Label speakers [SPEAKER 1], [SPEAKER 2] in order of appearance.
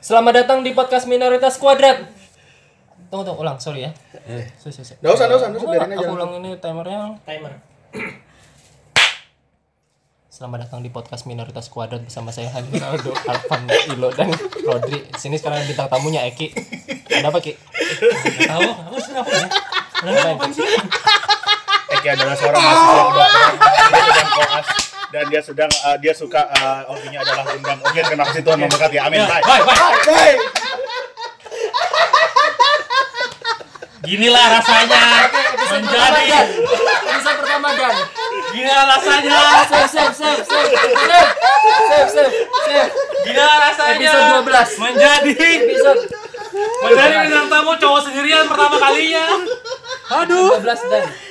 [SPEAKER 1] Selamat datang di podcast minoritas kuadrat. Tunggu tunggu ulang, sorry ya. Sorry, sorry, sorry.
[SPEAKER 2] Nggak usah, nggak usah, nggak usah, biarin aja.
[SPEAKER 1] Aku ulang ini timernya.
[SPEAKER 3] Timer.
[SPEAKER 1] Selamat datang di podcast minoritas kuadrat bersama saya Hani Ronaldo, Alvan, Ilo dan Rodri. Sini sekarang bintang tamunya Eki. Ada apa Ki?
[SPEAKER 3] Tahu, aku sih apa ya? Ada apa sih?
[SPEAKER 2] Eki adalah seorang mahasiswa kedokteran. Dia sedang uh, dia suka uh, hobinya adalah gendam. Oke, terima kasih Tuhan memberkati. Amin. Bye.
[SPEAKER 3] Bye, bye.
[SPEAKER 2] Bye.
[SPEAKER 3] Ginilah rasanya menjadi.
[SPEAKER 1] Episode pertama Dan.
[SPEAKER 3] Ginilah rasanya.
[SPEAKER 1] Save, save, save, save, save, save, save.
[SPEAKER 3] Ginilah rasanya.
[SPEAKER 1] Episode 12.
[SPEAKER 3] Menjadi.
[SPEAKER 1] Episode
[SPEAKER 3] Menjadi bintang tamu cowok sendirian pertama kalinya. Aduh.
[SPEAKER 1] 12 Dan.